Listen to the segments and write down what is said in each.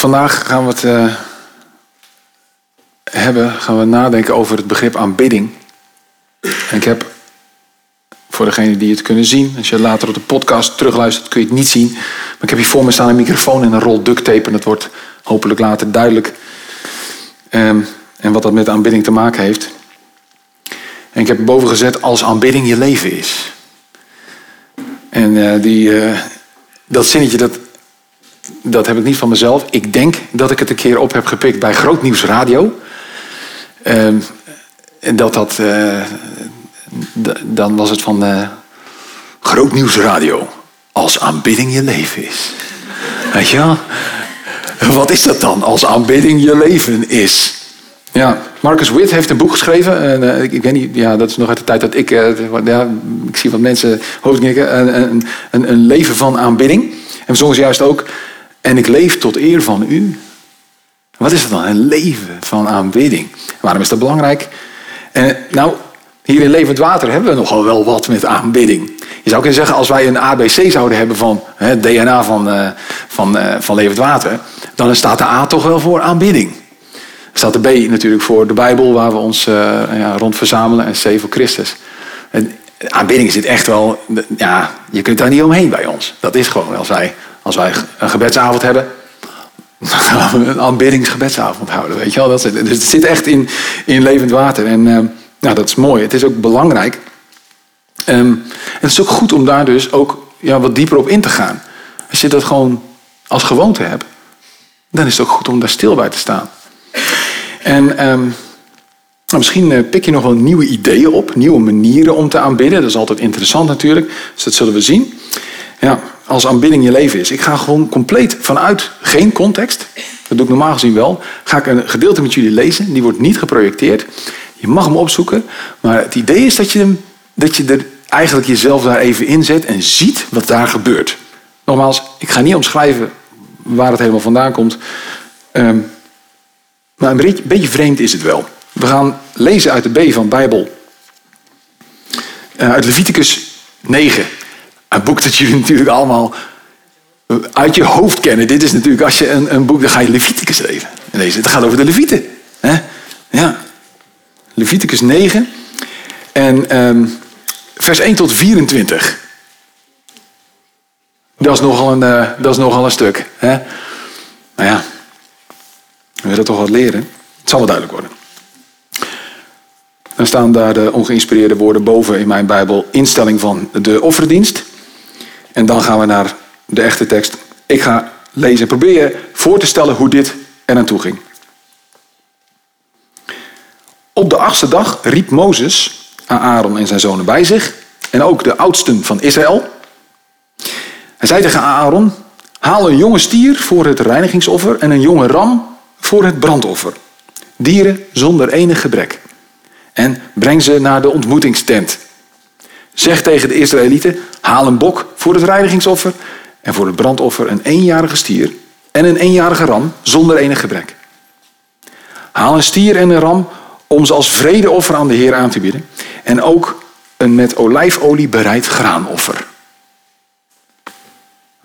Vandaag gaan we het eh, hebben, gaan we nadenken over het begrip aanbidding. En ik heb, voor degenen die het kunnen zien, als je later op de podcast terugluistert, kun je het niet zien. Maar ik heb hier voor me staan een microfoon en een rol duct tape. En dat wordt hopelijk later duidelijk. Ehm, en wat dat met aanbidding te maken heeft. En ik heb boven gezet als aanbidding je leven is. En eh, die, eh, dat zinnetje, dat, dat heb ik niet van mezelf. Ik denk dat ik het een keer op heb gepikt bij Groot Nieuws Radio. Ehm, en dat dat. eh, dan was het van. eh, Groot Nieuws Radio. Als aanbidding je leven is. Weet je? Wat is dat dan als aanbidding je leven is? Ja, Marcus Witt heeft een boek geschreven. En, eh, ik, ik weet niet, ja, dat is nog uit de tijd dat ik. ja, ik zie wat mensen hoofdknikken. Een, een, een, leven van aanbidding. En ze juist ook. En ik leef tot eer van u. Wat is dat dan? Een leven van aanbidding. Waarom is dat belangrijk? En, nou, hier in Levend Water hebben we nogal wel wat met aanbidding. Je zou kunnen zeggen, als wij een ABC zouden hebben van het DNA van, eh, van, eh, van Levend Water, dan staat de A toch wel voor aanbidding. Staat de B natuurlijk voor de Bijbel, waar we ons eh, ja, rond verzamelen, en C voor Christus. En aanbidding zit echt wel, ja, je kunt daar niet omheen bij ons. Dat is gewoon, als wij, als wij een gebedsavond hebben, dan gaan we een aanbiddingsgebedsavond houden, weet je wel. Dat zit, dus het zit echt in, in levend water. En eh, nou, dat is mooi. Het is ook belangrijk. En het is ook goed om daar dus ook ja, wat dieper op in te gaan. Als je dat gewoon als gewoonte hebt, dan is het ook goed om daar stil bij te staan. En ehm, nou, misschien eh, pik je nog wel nieuwe ideeën op, nieuwe manieren om te aanbidden. Dat is altijd interessant natuurlijk, dus dat zullen we zien. Ja, als aanbidding je leven is. Ik ga gewoon compleet vanuit geen context, dat doe ik normaal gezien wel, ga ik een gedeelte met jullie lezen. Die wordt niet geprojecteerd. Je mag hem opzoeken, maar het idee is dat je, dat je er eigenlijk jezelf daar even in zet en ziet wat daar gebeurt. Nogmaals, ik ga niet omschrijven waar het helemaal vandaan komt. Ehm, maar een beetje, beetje vreemd is het wel. We gaan lezen uit de B van Bijbel. Eh, uit Leviticus 9. Een boek dat jullie natuurlijk allemaal eh, uit je hoofd kennen. Dit is natuurlijk, als je een, een boek, dan ga je Leviticus lezen. lezen. Het gaat over de Levieten. Hè? Ja. Leviticus 9. En ehm, vers 1 tot 24. Dat is nogal een, eh, dat is nogal een stuk. Hè? Nou ja, we willen toch wat leren. Het zal wel duidelijk worden. Dan staan daar de ongeïnspireerde woorden boven in mijn Bijbel. Instelling van de offerdienst. En dan gaan we naar de echte tekst. Ik ga lezen en probeer je voor te stellen hoe dit er naartoe ging. Op de achtste dag riep Mozes Aaron en zijn zonen bij zich. En ook de oudsten van Israël. Hij zei tegen Aaron, haal een jonge stier voor het reinigingsoffer en een jonge ram voor het brandoffer. Dieren zonder enig gebrek. En breng ze naar de ontmoetingstent. Zeg tegen de Israëlieten, haal een bok voor het reinigingsoffer en voor het brandoffer een eenjarige stier en een eenjarige ram zonder enig gebrek. Haal een stier en een ram om ze als vredeoffer aan de Heer aan te bieden en ook een met olijfolie bereid graanoffer.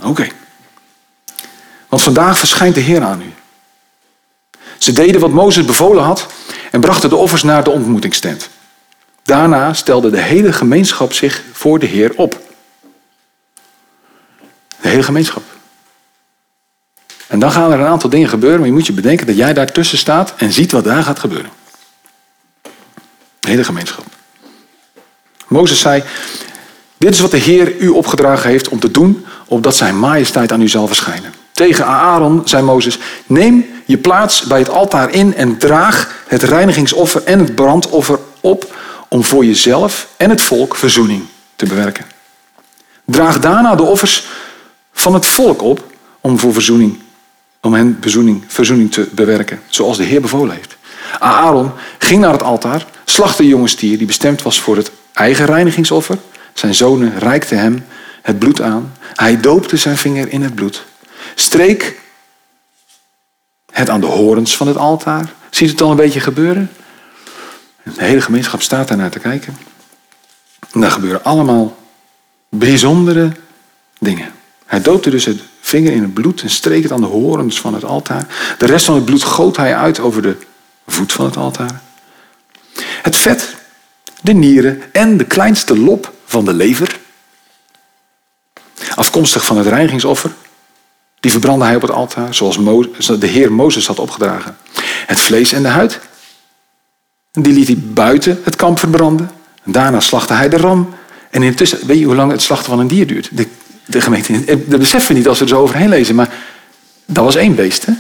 Oké. Want vandaag verschijnt de Heer aan u. Ze deden wat Mozes bevolen had en brachten de offers naar de ontmoetingstent. Daarna stelde de hele gemeenschap zich voor de Heer op. De hele gemeenschap. En dan gaan er een aantal dingen gebeuren, maar je moet je bedenken dat jij daartussen staat en ziet wat daar gaat gebeuren. De hele gemeenschap. Mozes zei, dit is wat de Heer u opgedragen heeft om te doen, opdat zijn majesteit aan u zal verschijnen. Tegen Aaron zei Mozes, neem je plaats bij het altaar in en draag het reinigingsoffer en het brandoffer op om voor jezelf en het volk verzoening te bewerken. Draag daarna de offers van het volk op om voor verzoening, om hen verzoening, verzoening te bewerken, zoals de Heer bevolen heeft. Aaron ging naar het altaar, slachtte een jonge stier die bestemd was voor het eigen reinigingsoffer. Zijn zonen reikten hem het bloed aan. Hij doopte zijn vinger in het bloed, streek het aan de horens van het altaar. Ziet het al een beetje gebeuren? De hele gemeenschap staat daar naar te kijken. En daar gebeuren allemaal bijzondere dingen. Hij doopte dus het vinger in het bloed en streek het aan de horens van het altaar. De rest van het bloed goot hij uit over de voet van het altaar. Het vet, de nieren en de kleinste lop van de lever, afkomstig van het reinigingsoffer, die verbrandde hij op het altaar, zoals de Heer Mozes had opgedragen. Het vlees en de huid, die liet hij buiten het kamp verbranden. Daarna slachtte hij de ram. En intussen, weet je hoe lang het slachten van een dier duurt? De, de gemeente, dat beseffen we niet als we er zo overheen lezen, maar dat was één beest. Hè?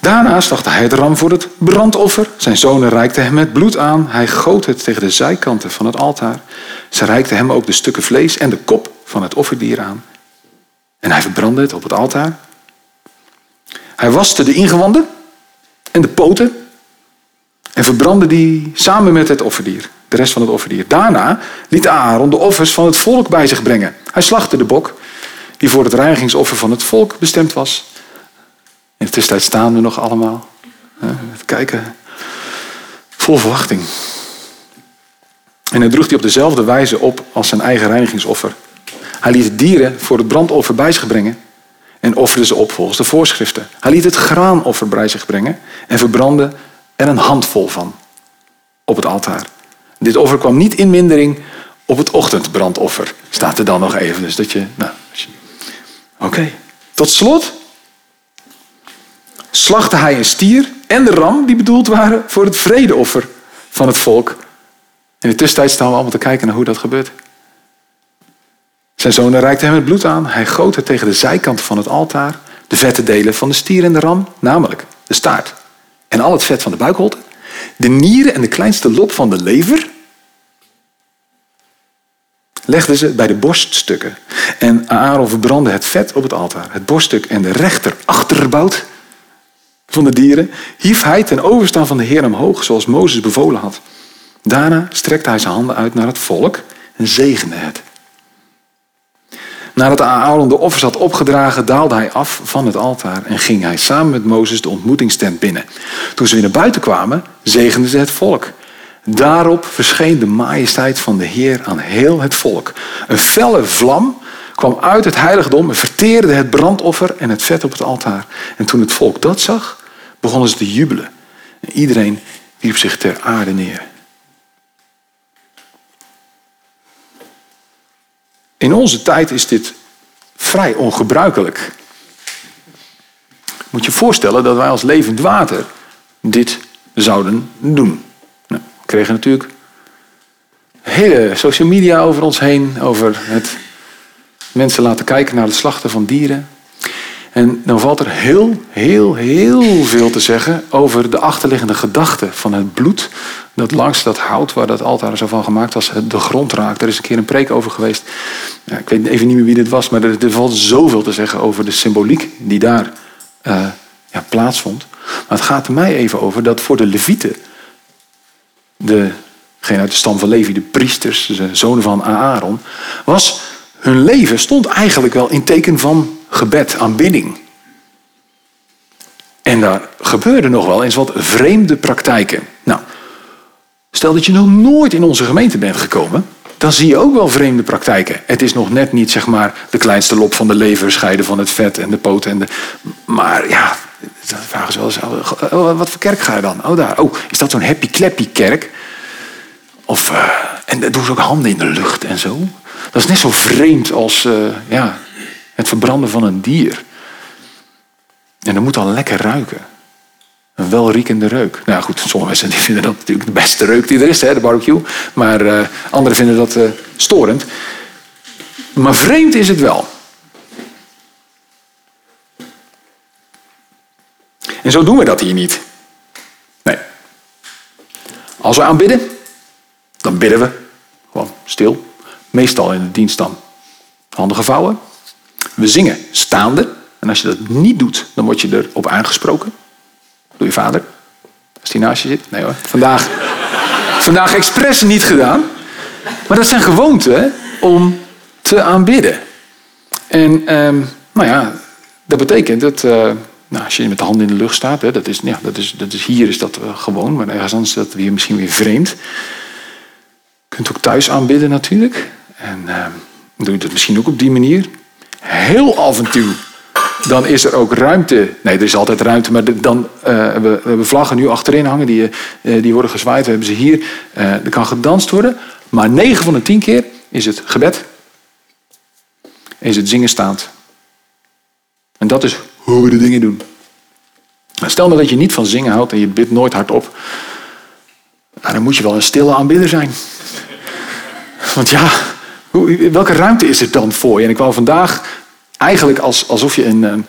Daarna slachtte hij het ram voor het brandoffer. Zijn zonen reikten hem het bloed aan. Hij goot het tegen de zijkanten van het altaar. Ze reikten hem ook de stukken vlees en de kop van het offerdier aan. En hij verbrandde het op het altaar. Hij waste de ingewanden en de poten en verbrandde die samen met het offerdier, de rest van het offerdier. Daarna liet Aaron de offers van het volk bij zich brengen. Hij slachtte de bok die voor het reinigingsoffer van het volk bestemd was. In de tussentijd staan we nog allemaal. Even kijken. Vol verwachting. En hij droeg die op dezelfde wijze op als zijn eigen reinigingsoffer. Hij liet dieren voor het brandoffer bij zich brengen en offerde ze op volgens de voorschriften. Hij liet het graanoffer bij zich brengen en verbrandde er een handvol van op het altaar. Dit offer kwam niet in mindering op het ochtendbrandoffer. Staat er dan nog even. Dus dat je. Nou, Oké. Tot slot slachtte hij een stier en de ram die bedoeld waren voor het vredeoffer van het volk. In de tussentijd staan we allemaal te kijken naar hoe dat gebeurt. Zijn zonen reikte hem het bloed aan. Hij goot het tegen de zijkant van het altaar. De vette delen van de stier en de ram, namelijk de staart en al het vet van de buikholte. De nieren en de kleinste lop van de lever. Legden ze bij de borststukken. En Aaron verbrandde het vet op het altaar. Het borststuk en de rechter achterbout van de dieren hief hij ten overstaan van de Heer omhoog, zoals Mozes bevolen had. Daarna strekte hij zijn handen uit naar het volk en zegende het. Nadat Aaron de offers had opgedragen, daalde hij af van het altaar en ging hij samen met Mozes de ontmoetingstent binnen. Toen ze weer naar buiten kwamen, zegenden ze het volk. Daarop verscheen de majesteit van de Heer aan heel het volk. Een felle vlam kwam uit het heiligdom en verteerde het brandoffer en het vet op het altaar. En toen het volk dat zag, begonnen ze te jubelen. En iedereen wierp zich ter aarde neer. In onze tijd is dit vrij ongebruikelijk. Moet je voorstellen dat wij als levend water dit zouden doen. Nou, we kregen natuurlijk hele social media over ons heen, over het mensen laten kijken naar het slachten van dieren. En dan valt er heel, heel, heel veel te zeggen over de achterliggende gedachte van het bloed dat langs dat hout waar dat altaar zo van gemaakt was, de grond raakt. Er is een keer een preek over geweest. Ja, ik weet even niet meer wie dit was, maar er, er valt zoveel te zeggen over de symboliek die daar uh, ja, plaatsvond. Maar het gaat er mij even over dat voor de Levieten, degene uit de stam van Levi, de priesters, de zonen van Aaron, was hun leven stond eigenlijk wel in teken van gebed, aanbidding. En daar gebeurde nog wel eens wat vreemde praktijken. Nou, stel dat je nog nooit in onze gemeente bent gekomen, dan zie je ook wel vreemde praktijken. Het is nog net niet zeg maar de kleinste lop van de lever scheiden van het vet en de poten. En de... Maar ja, dan vragen ze wel eens, oh, oh, wat voor kerk ga je dan? Oh, daar. Oh, is dat zo'n happy clappy kerk? Of, uh, en dan doen ze ook handen in de lucht en zo. Dat is net zo vreemd als uh, ja, het verbranden van een dier. En dat moet al lekker ruiken. Een welriekende reuk. Nou goed, sommige mensen vinden dat natuurlijk de beste reuk die er is, hè, de barbecue. Maar uh, anderen vinden dat uh, storend. Maar vreemd is het wel. En zo doen we dat hier niet. Nee. Als we aanbidden, dan bidden we gewoon stil. Meestal in de dienst dan handen gevouwen. We zingen staande. En als je dat niet doet, dan word je erop aangesproken. Door je vader. Als die naast je zit. Nee hoor. Vandaag, vandaag expres niet gedaan. Maar dat zijn gewoonten om te aanbidden. En ehm, nou ja, dat betekent dat uh, nou, als je met de handen in de lucht staat, hè, dat, is, ja, dat, is, dat is, hier is dat uh, gewoon, maar ergens anders is dat weer misschien weer vreemd. Je kunt ook thuis aanbidden natuurlijk. En uh, doe je dat misschien ook op die manier. Heel af en toe, dan is er ook ruimte. Nee, er is altijd ruimte, maar dan uh, we, we hebben vlaggen nu achterin hangen, die, uh, die worden gezwaaid. We hebben ze hier. Er kan gedanst worden. Maar 9 van de 10 keer is het gebed. Is het zingen staand. En dat is hoe we de dingen doen. Stel nou dat je niet van zingen houdt en je bidt nooit hardop. Nou, dan moet je wel een stille aanbidder zijn. Want ja, welke ruimte is er dan voor je? En ik wou vandaag eigenlijk als, alsof je een, een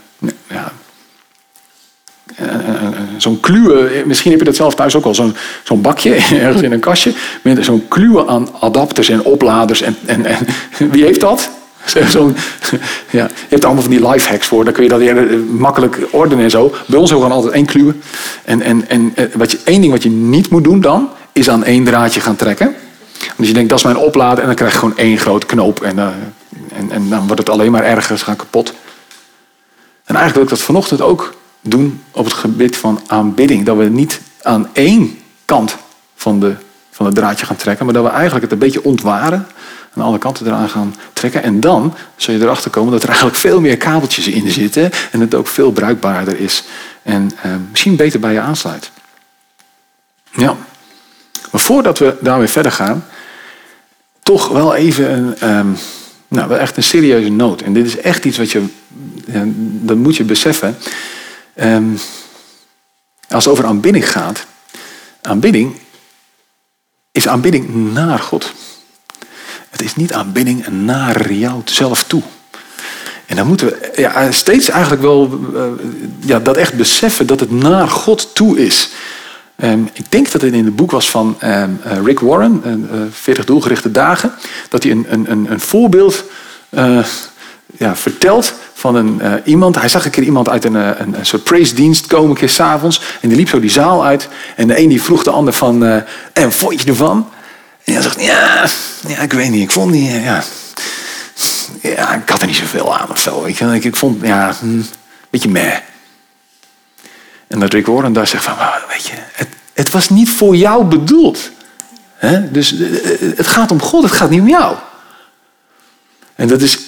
ja, zo'n kluwe, misschien heb je dat zelf thuis ook al, zo'n bakje ergens in een kastje, met zo'n kluwe aan adapters en opladers. En, en, wie heeft dat? Zo'n, ja, je hebt allemaal van die life hacks voor, dan kun je dat eh, makkelijk ordenen en zo. Bij ons hebben we altijd één kluwe. En, en, en eh, wat je, één ding wat je niet moet doen dan, is aan één draadje gaan trekken. Dus je denkt, dat is mijn oplader, en dan krijg je gewoon één grote knoop. En, uh, en, en dan wordt het alleen maar erger, ze gaan kapot. En eigenlijk wil ik dat vanochtend ook doen op het gebied van aanbidding. Dat we niet aan één kant van, de, van het draadje gaan trekken, maar dat we eigenlijk het een beetje ontwaren. Aan alle kanten eraan gaan trekken. En dan zul je erachter komen dat er eigenlijk veel meer kabeltjes in zitten. En het ook veel bruikbaarder is. En eh, misschien beter bij je aansluit. Ja. Maar voordat we daarmee verder gaan, toch wel even een, um, nou, wel echt een serieuze noot. En dit is echt iets wat je, dat moet je beseffen. Um, als het over aanbidding gaat, aanbidding is aanbidding naar God. Het is niet aanbidding naar jou zelf toe. En dan moeten we ja, steeds eigenlijk wel uh, ja, dat echt beseffen dat het naar God toe is. Um, ik denk dat het in het boek was van um, uh, Rick Warren, uh, 40 doelgerichte dagen, dat hij een, een, een voorbeeld ja, vertelt van een, iemand. Hij zag een keer iemand uit een, een, een soort praise-dienst komen, een keer s'avonds. En die liep zo die zaal uit. En de een die vroeg de ander van, en vond je ervan? En hij zegt, ja, ja, ik weet niet, ik vond niet, ja. Ik had er niet zoveel aan of zo. Ik, ik, vond, ja, een beetje meh. En dat Rick Warren daar zegt van, weet je, het, het was niet voor jou bedoeld. He? Dus het gaat om God, het gaat niet om jou. En dat is.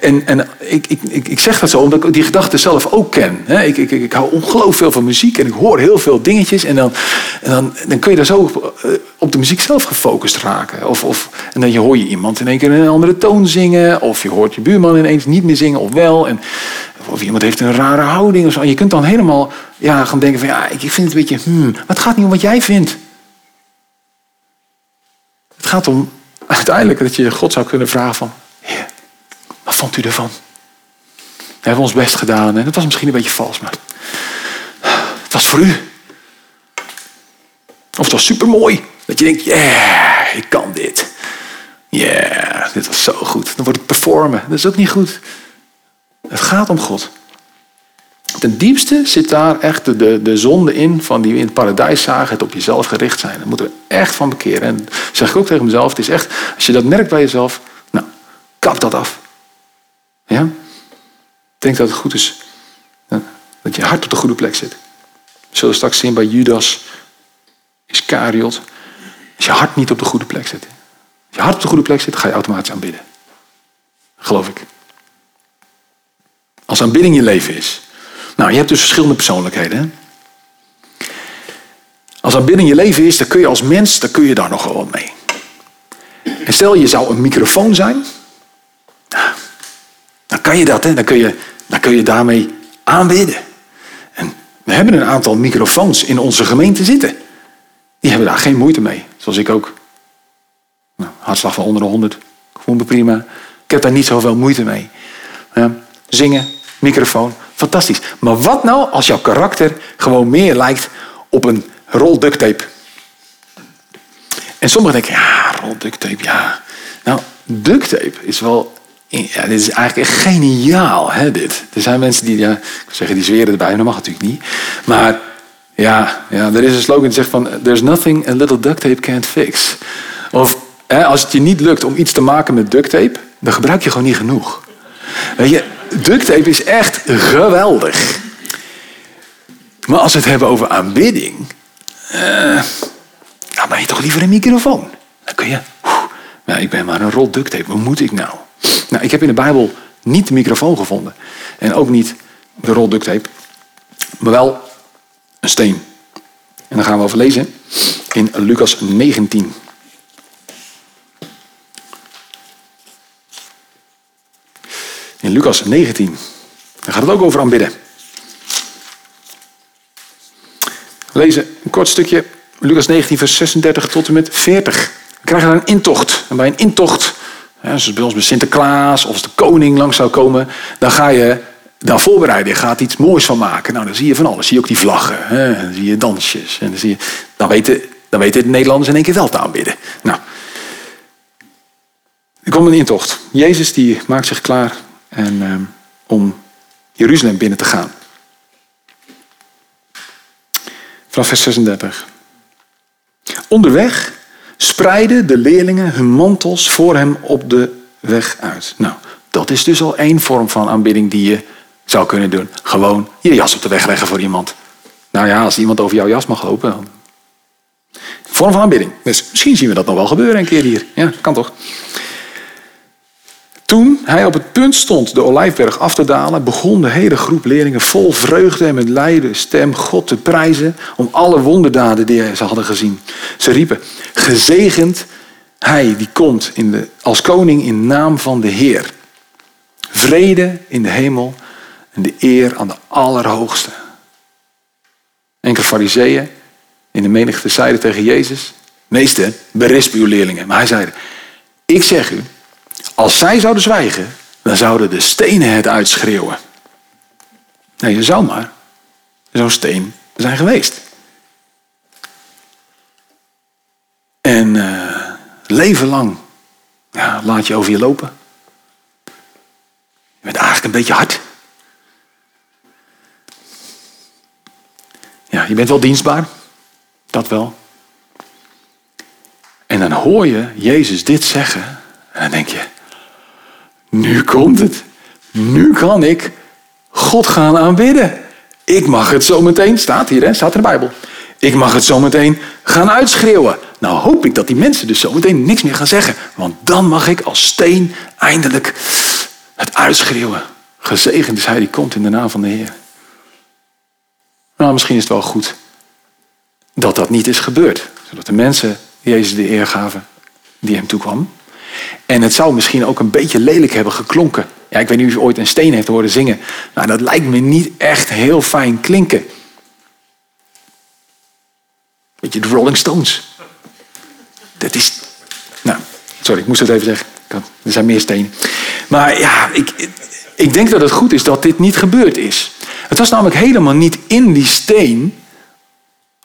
En, en ik, ik, ik zeg dat zo omdat ik die gedachte zelf ook ken. Ik, ik, ik hou ongelooflijk veel van muziek en ik hoor heel veel dingetjes. En dan, en dan, dan kun je daar zo op de muziek zelf gefocust raken. Of, of, en dan hoor je iemand in één keer een andere toon zingen. Of je hoort je buurman ineens niet meer zingen of wel. En, of iemand heeft een rare houding of zo. En je kunt dan helemaal ja, gaan denken van ja, ik vind het een beetje... Hmm, maar het gaat niet om wat jij vindt. Het gaat om uiteindelijk dat je God zou kunnen vragen van... Wat vond u ervan? We hebben ons best gedaan en het was misschien een beetje vals, maar... Het was voor u. Of het was supermooi. Dat je denkt, yeah, ik kan dit. Yeah, dit was zo goed. Dan wordt het performen. Dat is ook niet goed. Het gaat om God. Ten diepste zit daar echt de, de, de zonde in van die we in het paradijs zagen, het op jezelf gericht zijn. Daar moeten we echt van bekeren. En dat zeg ik ook tegen mezelf, het is echt, als je dat merkt bij jezelf, nou, kap dat af. Ja? Ik denk dat het goed is dat je hart op de goede plek zit. We straks zien bij Judas Iscariot. Als je hart niet op de goede plek zit. Als je hart op de goede plek zit, ga je automatisch aanbidden. Geloof ik. Als aanbidding je leven is. Nou, je hebt dus verschillende persoonlijkheden. Hè? Als aanbidding je leven is, dan kun je als mens, dan kun je daar nog wel wat mee. Stel je zou een microfoon zijn. Dan kan je dat, hè? Dan, kun je, dan kun je daarmee aanbidden. En we hebben een aantal microfoons in onze gemeente zitten. Die hebben daar geen moeite mee. Zoals ik ook. Nou, hartslag van onder de 100. Ik voel me prima. Ik heb daar niet zoveel moeite mee. Ja, zingen, microfoon, fantastisch. Maar wat nou als jouw karakter gewoon meer lijkt op een rol duct tape? En sommigen denken, ja, rol duct tape, ja. Nou, duct tape is wel ja, dit is eigenlijk geniaal, hè, dit. Er zijn mensen die, ja, ik zeggen, die zweren erbij, dat mag natuurlijk niet. Maar ja, ja, er is een slogan die zegt van, there's nothing a little duct tape can't fix. Of als het je niet lukt om iets te maken met duct tape, dan gebruik je gewoon niet genoeg. Weet je, duct tape is echt geweldig. Maar als we het hebben over aanbidding, uh, dan ben je toch liever een microfoon. Dan kun je, nou, ik ben maar een rol duct tape, moet ik nou? Nou, ik heb in de Bijbel niet de microfoon gevonden. En ook niet de rol duct tape. Maar wel een steen. En dan gaan we over lezen in Lucas 19. Lucas 19. Daar gaat het ook over aanbidden. We lezen een kort stukje. Lucas 19, vers 36 tot en met 40. We krijgen een intocht. En bij een intocht, zoals bij ons bij Sinterklaas, of als de koning langs zou komen, dan ga je dan voorbereiden. Je gaat iets moois van maken. Nou, dan zie je van alles. Zie je ook die vlaggen. Hè? Dan zie je dansjes. En dan, zie je, dan, weten, dan weten de Nederlanders in één keer wel te aanbidden. Nou, er komt een intocht. Jezus die maakt zich klaar en, um, om Jeruzalem binnen te gaan. Vanaf vers 36. Onderweg spreiden de leerlingen hun mantels voor hem op de weg uit. Nou, dat is dus al één vorm van aanbidding die je zou kunnen doen. Gewoon je jas op de weg leggen voor iemand. Nou ja, als iemand over jouw jas mag lopen. Vorm van aanbidding. Dus misschien zien we dat nog wel gebeuren een keer hier. Ja, kan toch? Toen hij op het punt stond de olijfberg af te dalen, begon de hele groep leerlingen vol vreugde en met luide stem God te prijzen om alle wonderdaden die ze hadden gezien. Ze riepen, gezegend hij die komt in de, als koning in naam van de Heer. Vrede in de hemel en de eer aan de Allerhoogste. Enkele fariseeën in de menigte zeiden tegen Jezus, meester, berisp uw leerlingen. Maar hij zei, ik zeg u, als zij zouden zwijgen, dan zouden de stenen het uitschreeuwen. Nee, je zou maar zo'n steen zijn geweest. En uh, leven lang ja, laat je over je lopen. Je bent eigenlijk een beetje hard. Ja, je bent wel dienstbaar. Dat wel. En dan hoor je Jezus dit zeggen. En dan denk je, nu komt het. Nu kan ik God gaan aanbidden. Ik mag het zo meteen, staat hier, hè, staat in de Bijbel. Ik mag het zo meteen gaan uitschreeuwen. Nou hoop ik dat die mensen dus zo meteen niks meer gaan zeggen. Want dan mag ik als steen eindelijk het uitschreeuwen. Gezegend is hij die komt in de naam van de Heer. Nou, misschien is het wel goed dat dat niet is gebeurd. Zodat de mensen Jezus de eer gaven die hem toekwam. En het zou misschien ook een beetje lelijk hebben geklonken. Ja, ik weet niet of je ooit een steen heeft horen zingen. Nou, dat lijkt me niet echt heel fijn klinken. Beetje de Rolling Stones. Dat is. Nou, sorry, ik moest het even zeggen. Er zijn meer stenen. Maar ja, ik, ik denk dat het goed is dat dit niet gebeurd is. Het was namelijk helemaal niet in die steen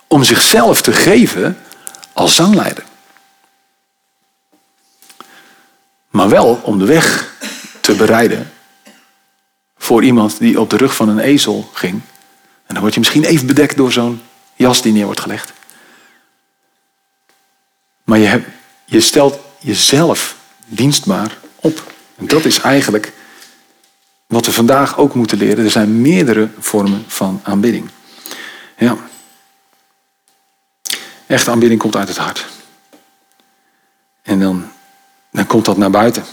om zichzelf te geven als zangleider. Maar wel om de weg te bereiden voor iemand die op de rug van een ezel ging. En dan word je misschien even bedekt door zo'n jas die neer wordt gelegd. Maar je, hebt, je stelt jezelf dienstbaar op. En dat is eigenlijk wat we vandaag ook moeten leren. Er zijn meerdere vormen van aanbidding. Ja. Echte aanbidding komt uit het hart. En dan dan komt dat naar buiten.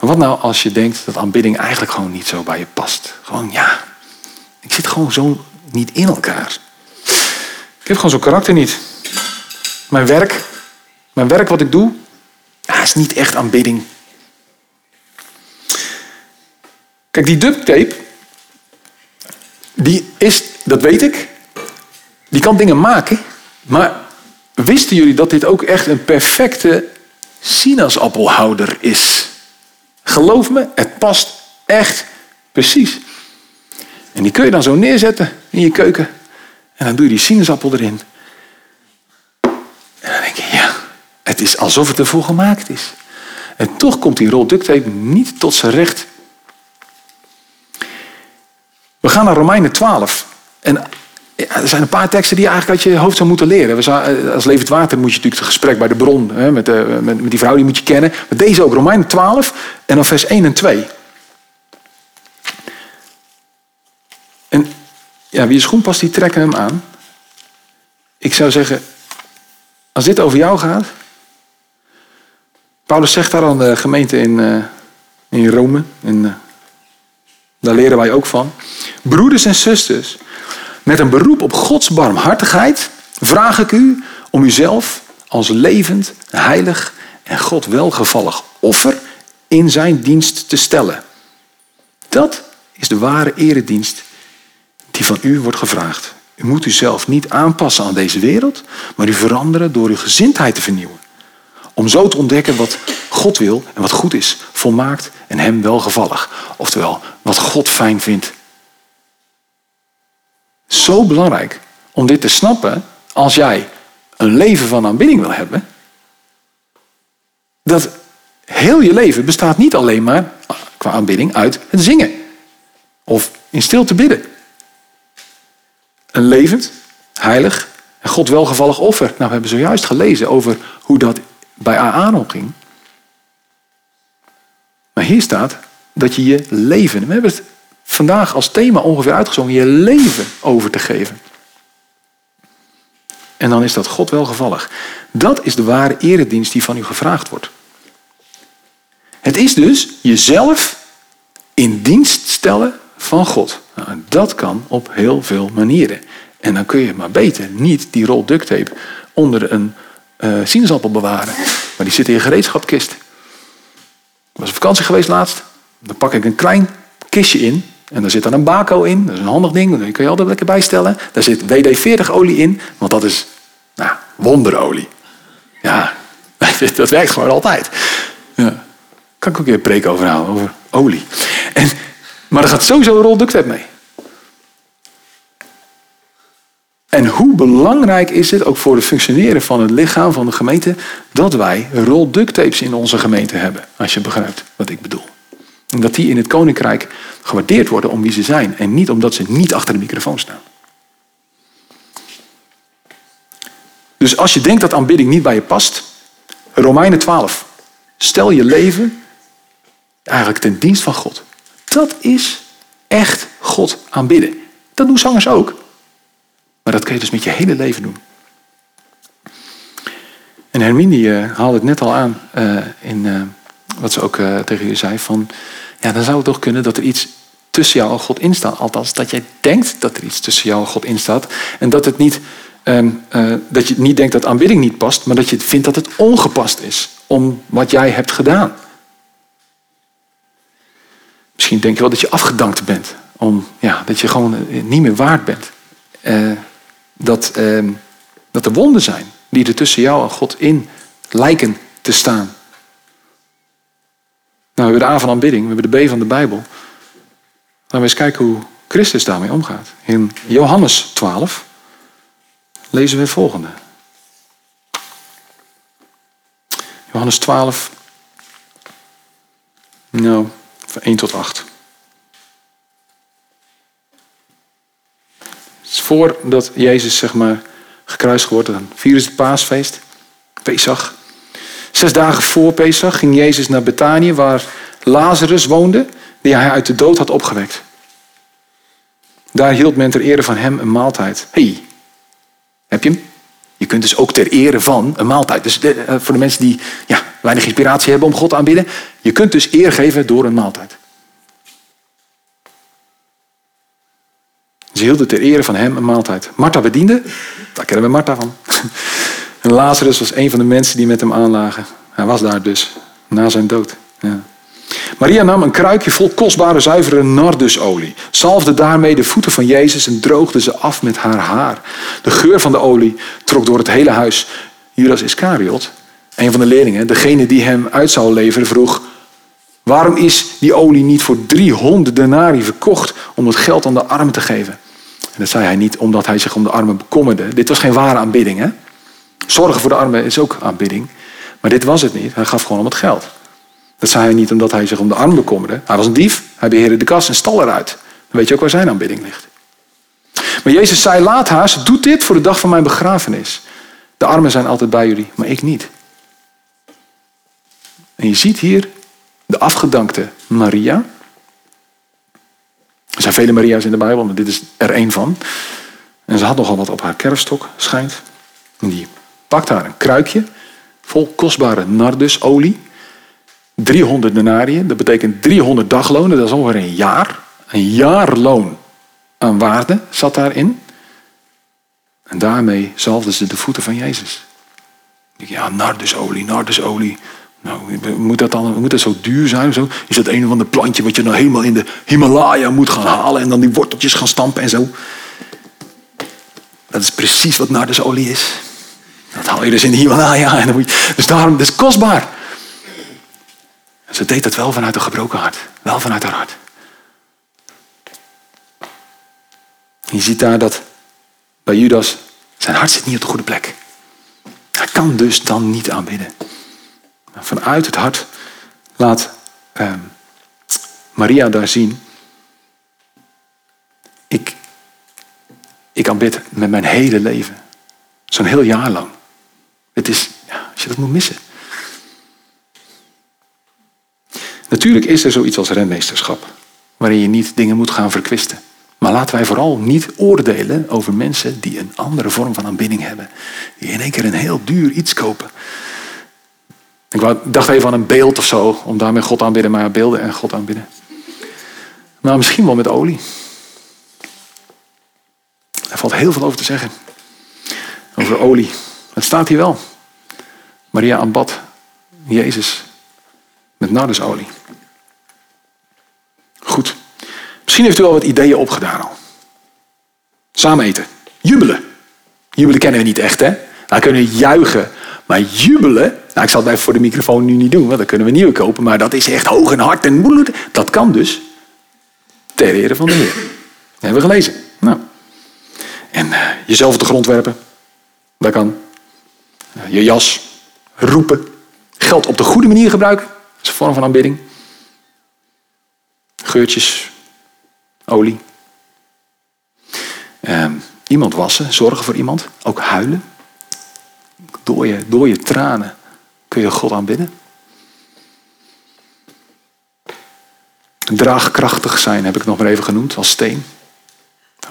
Wat nou als je denkt dat aanbidding eigenlijk gewoon niet zo bij je past? Gewoon ja, ik zit gewoon zo niet in elkaar. Ik heb gewoon zo'n karakter niet. Mijn werk, mijn werk wat ik doe, ja, is niet echt aanbidding. Kijk, die duct tape, die is, dat weet ik, die kan dingen maken, maar wisten jullie dat dit ook echt een perfecte sinaasappelhouder is. Geloof me, het past echt precies. En die kun je dan zo neerzetten in je keuken. En dan doe je die sinaasappel erin. En dan denk je, ja, het is alsof het ervoor gemaakt is. En toch komt die rol tape niet tot zijn recht. We gaan naar Romeinen 12. En er zijn een paar teksten die je eigenlijk uit je hoofd zou moeten leren. Eh, als levend water moet je natuurlijk het gesprek bij de bron hè, met, eh, met, die vrouw, die moet je kennen. Maar deze ook, Romeinen 12 en dan vers 1 en 2. En ja, wie je schoen past, die trekken hem aan. Ik zou zeggen, als dit over jou gaat. Paulus zegt daar aan de gemeente in, uh, in Rome, in Daar leren wij ook van. Broeders en zusters, met een beroep op Gods barmhartigheid vraag ik u om uzelf als levend, heilig en God welgevallig offer in zijn dienst te stellen. Dat is de ware eredienst die van u wordt gevraagd. U moet uzelf niet aanpassen aan deze wereld, maar u veranderen door uw gezindheid te vernieuwen. Om zo te ontdekken wat God wil en wat goed is, volmaakt en hem welgevallig. Oftewel, wat God fijn vindt. Zo belangrijk om dit te snappen als jij een leven van aanbidding wil hebben. Dat heel je leven bestaat niet alleen maar qua aanbidding uit het zingen. Of in stilte bidden. Een levend, heilig en God welgevallig offer. Nou, we hebben zojuist gelezen over hoe dat bij Aaron ging. Maar hier staat dat je je leven, we hebben het vandaag als thema ongeveer uitgezongen, je leven over te geven. En dan is dat God welgevallig. Dat is de ware eredienst die van u gevraagd wordt. Het is dus jezelf in dienst stellen van God. Nou, dat kan op heel veel manieren. En dan kun je maar beter niet die rol duct tape onder een uh, sinaasappel bewaren. Maar die zit in je gereedschapkist. Ik was op vakantie geweest laatst. Dan pak ik een klein kistje in. En daar zit dan een bako in. Dat is een handig ding. Daar kun je altijd lekker bijstellen. Daar zit WD-40 olie in. Want dat is nou, wonderolie. Ja, dat werkt gewoon altijd. Ja. Kan ik ook keer een preek over houden. Over olie. En, maar er gaat sowieso een rol duct mee. En hoe belangrijk is het ook voor het functioneren van het lichaam van de gemeente dat wij rol tapes in onze gemeente hebben, als je begrijpt wat ik bedoel. En dat die in het koninkrijk gewaardeerd worden om wie ze zijn en niet omdat ze niet achter de microfoon staan. Dus als je denkt dat aanbidding niet bij je past, Romeinen 12. Stel je leven eigenlijk ten dienst van God. Dat is echt God aanbidden. Dat doen zangers ook. Maar dat kun je dus met je hele leven doen. En Hermine haalde het net al aan uh, in uh, wat ze ook tegen je zei. Van, ja, dan zou het toch kunnen dat er iets tussen jou en God in staat. Althans, dat jij denkt dat er iets tussen jou en God in staat. En dat, het niet, ehm, dat je niet denkt dat aanbidding niet past. Maar dat je vindt dat het ongepast is om wat jij hebt gedaan. Misschien denk je wel dat je afgedankt bent. Om, ja, dat je gewoon niet meer waard bent dat, eh, dat er wonden zijn die er tussen jou en God in lijken te staan. Nou, we hebben de A van aanbidding, we hebben de B van de Bijbel. Laten we eens kijken hoe Christus daarmee omgaat. In Johannes 12 lezen we het volgende. Johannes 12, nou, van 1 tot 8. voordat Jezus zeg maar gekruisigd wordt, dan vieren ze het paasfeest, Pesach. Zes dagen voor Pesach ging Jezus naar Betanië, waar Lazarus woonde, die hij uit de dood had opgewekt. Daar hield men ter ere van hem een maaltijd. hey, heb je hem? Je kunt dus ook ter ere van een maaltijd. Dus eh, voor de mensen die ja, weinig inspiratie hebben om God te aanbidden. Je kunt dus eer geven door een maaltijd. Ze hielden ter ere van hem een maaltijd. Martha bediende, daar kennen we Martha van. Lazarus was een van de mensen die met hem aanlagen. Hij was daar dus, na zijn dood. Ja. Maria nam een kruikje vol kostbare zuivere nardusolie, zalfde daarmee de voeten van Jezus en droogde ze af met haar haar. De geur van de olie trok door het hele huis. Judas Iscariot, een van de leerlingen, degene die hem uit zou leveren, vroeg: Waarom is die olie niet voor 300 denari verkocht om het geld aan de armen te geven? En dat zei hij niet omdat hij zich om de armen bekommerde. Dit was geen ware aanbidding. Hè? Zorgen voor de armen is ook aanbidding. Maar dit was het niet. Hij gaf gewoon om het geld. Dat zei hij niet omdat hij zich om de armen bekommerde. Hij was een dief. Hij beheerde de kas en stal eruit. Dan weet je ook waar zijn aanbidding ligt. Maar Jezus zei, laat haar, ze doet dit voor de dag van mijn begrafenis. De armen zijn altijd bij jullie, maar ik niet. En je ziet hier de afgedankte Maria. Er zijn vele Maria's in de Bijbel, maar dit is er één van. En ze had nogal wat op haar kerfstok, schijnt. En die pakt haar een kruikje vol kostbare nardusolie. 300 denariën, dat betekent 300 daglonen, dat is ongeveer een jaar. Een jaarloon aan waarde zat daarin. En daarmee zalfden ze de voeten van Jezus. Ja, nardusolie, nardusolie. Nou, moet dat dan moet dat zo duur zijn? Zo? Is dat een of ander plantje wat je dan helemaal in de Himalaya moet gaan halen en dan die worteltjes gaan stampen en zo? Dat is precies wat nardusolie is. Dat dus in de Himalaya. En dan moet je, dus daarom, dat is kostbaar. Ze deed het wel vanuit een gebroken hart. Wel vanuit haar hart. je ziet daar dat bij Judas zijn hart zit niet op de goede plek. Hij kan dus dan niet aanbidden. Vanuit het hart laat eh, Maria daar zien. Ik, ik aanbid met mijn hele leven. Zo'n heel jaar lang. Het is, ja, als je dat moet missen. Natuurlijk is er zoiets als renmeesterschap. Waarin je niet dingen moet gaan verkwisten. Maar laten wij vooral niet oordelen over mensen die een andere vorm van aanbidding hebben. Die in één keer een heel duur iets kopen. Ik dacht even aan een beeld of zo, om daarmee God aanbidden, maar beelden en God aanbidden. Maar misschien wel met olie. Er valt heel veel over te zeggen. Over olie. Het staat hier wel. Maria aanbad Jezus met nardusolie. Goed. Misschien heeft u al wat ideeën opgedaan al. Samen eten. Jubelen. Jubelen kennen we niet echt, hè? We kunnen juichen. Maar jubelen, nou, ik zal het voor de microfoon nu niet doen, want dan kunnen we nieuwe kopen. Maar dat is echt hoog en hard en bloed. Dat kan dus ter ere van de Heer. Dat hebben we gelezen. Nou. En uh, jezelf op de grond werpen. Dat kan. Uh, je jas. Roepen. Geld op de goede manier gebruiken. Dat is een vorm van aanbidding. Geurtjes. Olie. Uh, iemand wassen. Zorgen voor iemand. Ook huilen. Door je, door je tranen kun je God aanbidden. Draagkrachtig zijn heb ik nog maar even genoemd als steen.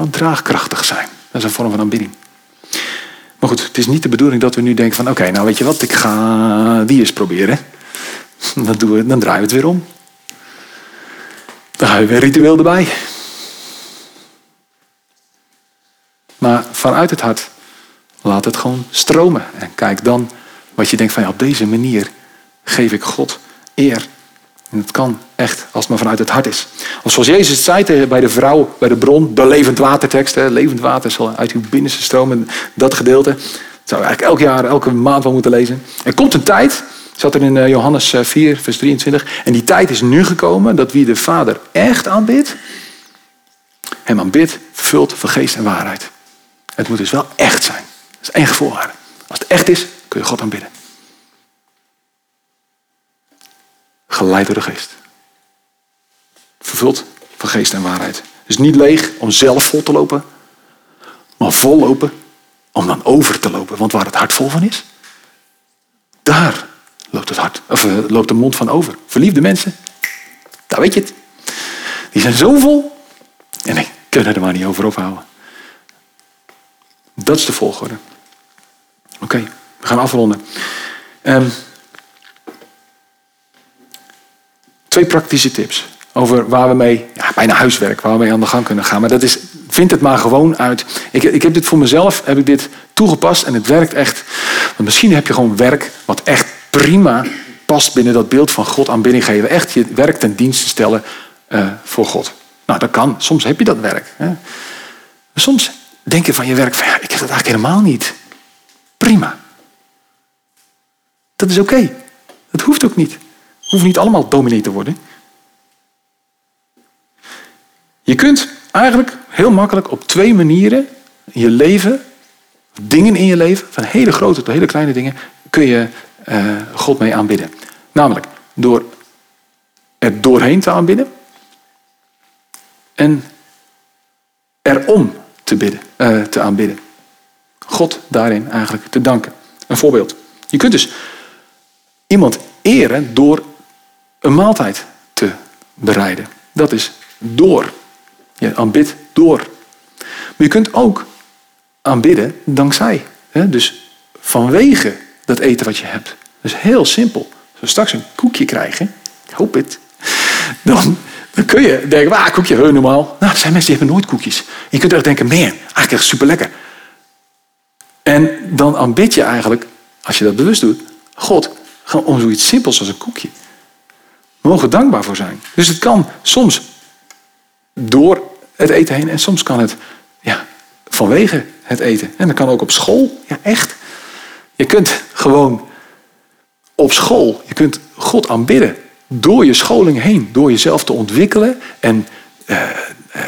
draagkrachtig zijn. Dat is een vorm van aanbidding. Maar goed, het is niet de bedoeling dat we nu denken van oké, nou weet je wat, ik ga die eens proberen. Dan, doen we, dan draaien we het weer om. Dan gaan we weer ritueel erbij. Maar vanuit het hart Laat het gewoon stromen. En kijk dan wat je denkt van ja, op deze manier geef ik God eer. En het kan echt als het maar vanuit het hart is. Of zoals Jezus zei bij de vrouw, bij de bron, de levend watertekst. Levend water zal uit uw binnenste stromen. Dat gedeelte. Dat zou eigenlijk elk jaar, elke maand wel moeten lezen. Er komt een tijd, zat er in eh, Johannes 4, eh, vers 23. En die tijd is nu gekomen dat wie de Vader echt aanbidt, hem aanbidt, vervult van geest en waarheid. Het moet dus wel echt zijn. Dat is één voorwaarde. Als het echt is, kun je God aanbidden. Geleid door de geest. Vervuld van geest en waarheid. Dus niet leeg om zelf vol te lopen, maar vol lopen om dan over te lopen. Want waar het hart vol van is, daar loopt, het hart, of, eh, loopt de mond van over. Verliefde mensen, daar weet je het. Die zijn zo vol en nee, kunnen er maar niet over ophouden. Dat is de volgorde. Oké, we gaan afronden. Um, twee praktische tips over waar we mee, ja, bijna huiswerk, waar we mee aan de gang kunnen gaan. Maar dat is, vind het maar gewoon uit. Ik, ik heb dit voor mezelf, heb ik dit toegepast en het werkt echt. Want misschien heb je gewoon werk wat echt prima past binnen dat beeld van God aanbidding geven. Echt je werk ten dienste stellen uh, voor God. Nou, dat kan. Soms heb je dat werk. Hè. Soms denk je van je werk van ja, ik heb dat eigenlijk helemaal niet. Prima. Dat is oké. Dat hoeft ook niet. Hoeven niet allemaal dominee te worden. Je kunt eigenlijk heel makkelijk op twee manieren je leven, dingen in je leven, van hele grote tot hele kleine dingen, kun je uh, God mee aanbidden. Namelijk door er doorheen te aanbidden en erom te, bidden, uh, te aanbidden. God daarin eigenlijk te danken. Een voorbeeld. Je kunt dus iemand eren door een maaltijd te bereiden. Dat is door. Je aanbidt door. Maar je kunt ook aanbidden dankzij. Dus vanwege dat eten wat je hebt. Is heel simpel. Als we straks een koekje krijgen, hoop het, dan, Dan kun je denken, ah, koekje, heel normaal. Nou, er zijn mensen die hebben nooit koekjes. je kunt echt denken, man, eigenlijk echt super lekker. En dan aanbid je eigenlijk, als je dat bewust doet, God, om zoiets simpels als een koekje. We mogen dankbaar voor zijn. Dus het kan soms door het eten heen en soms kan het ja, vanwege het eten. En dat kan ook op school. Ja, echt. Je kunt gewoon op school, je kunt God aanbidden door je scholing heen, door jezelf te ontwikkelen en uh, uh,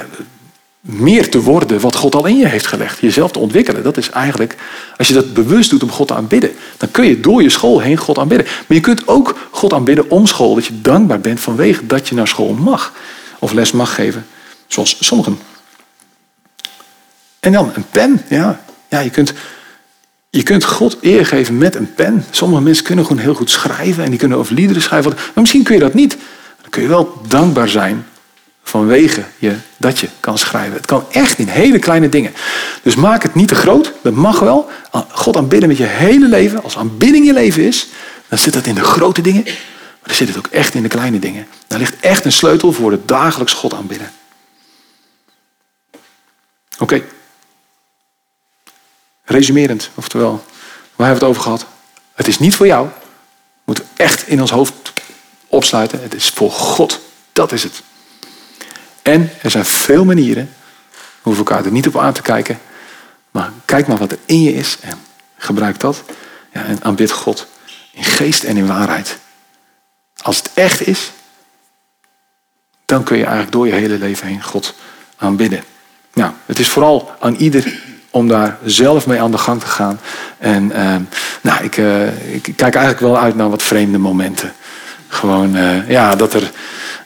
meer te worden wat God al in je heeft gelegd. Jezelf te ontwikkelen. Dat is eigenlijk, als je dat bewust doet om God te aanbidden, dan kun je door je school heen God aanbidden. Maar je kunt ook God aanbidden om school, dat je dankbaar bent vanwege dat je naar school mag. Of les mag geven, zoals sommigen. En dan een pen. Ja, ja je, kunt, je kunt God eer geven met een pen. Sommige mensen kunnen gewoon heel goed schrijven en die kunnen over liederen schrijven. Maar misschien kun je dat niet. Dan kun je wel dankbaar zijn vanwege je, dat je kan schrijven. Het kan echt in hele kleine dingen. Dus maak het niet te groot. Dat mag wel. God aanbidden met je hele leven. Als aanbidding je leven is, dan zit dat in de grote dingen. Maar dan zit het ook echt in de kleine dingen. Daar ligt echt een sleutel voor het dagelijks God aanbidden. Oké. Resumerend, oftewel, waar hebben we het over gehad? Het is niet voor jou. Moeten we echt in ons hoofd opsluiten. Het is voor God. Dat is het. En er zijn veel manieren. We hoeven elkaar er niet op aan te kijken. Maar kijk maar wat er in je is en gebruik dat. Ja, en aanbid God in geest en in waarheid. Als het echt is, dan kun je eigenlijk door je hele leven heen God aanbidden. Nou, het is vooral aan ieder om daar zelf mee aan de gang te gaan. En uh, nou, ik, uh, ik, kijk eigenlijk wel uit naar wat vreemde momenten. Gewoon, uh, ja, dat er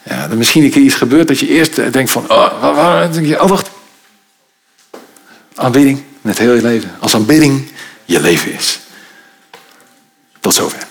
ja, dan misschien een keer iets gebeurt dat je eerst denkt van, oh, waar, waar, oh wacht. Aanbidding met heel je leven. Als aanbidding je leven is. Tot zover.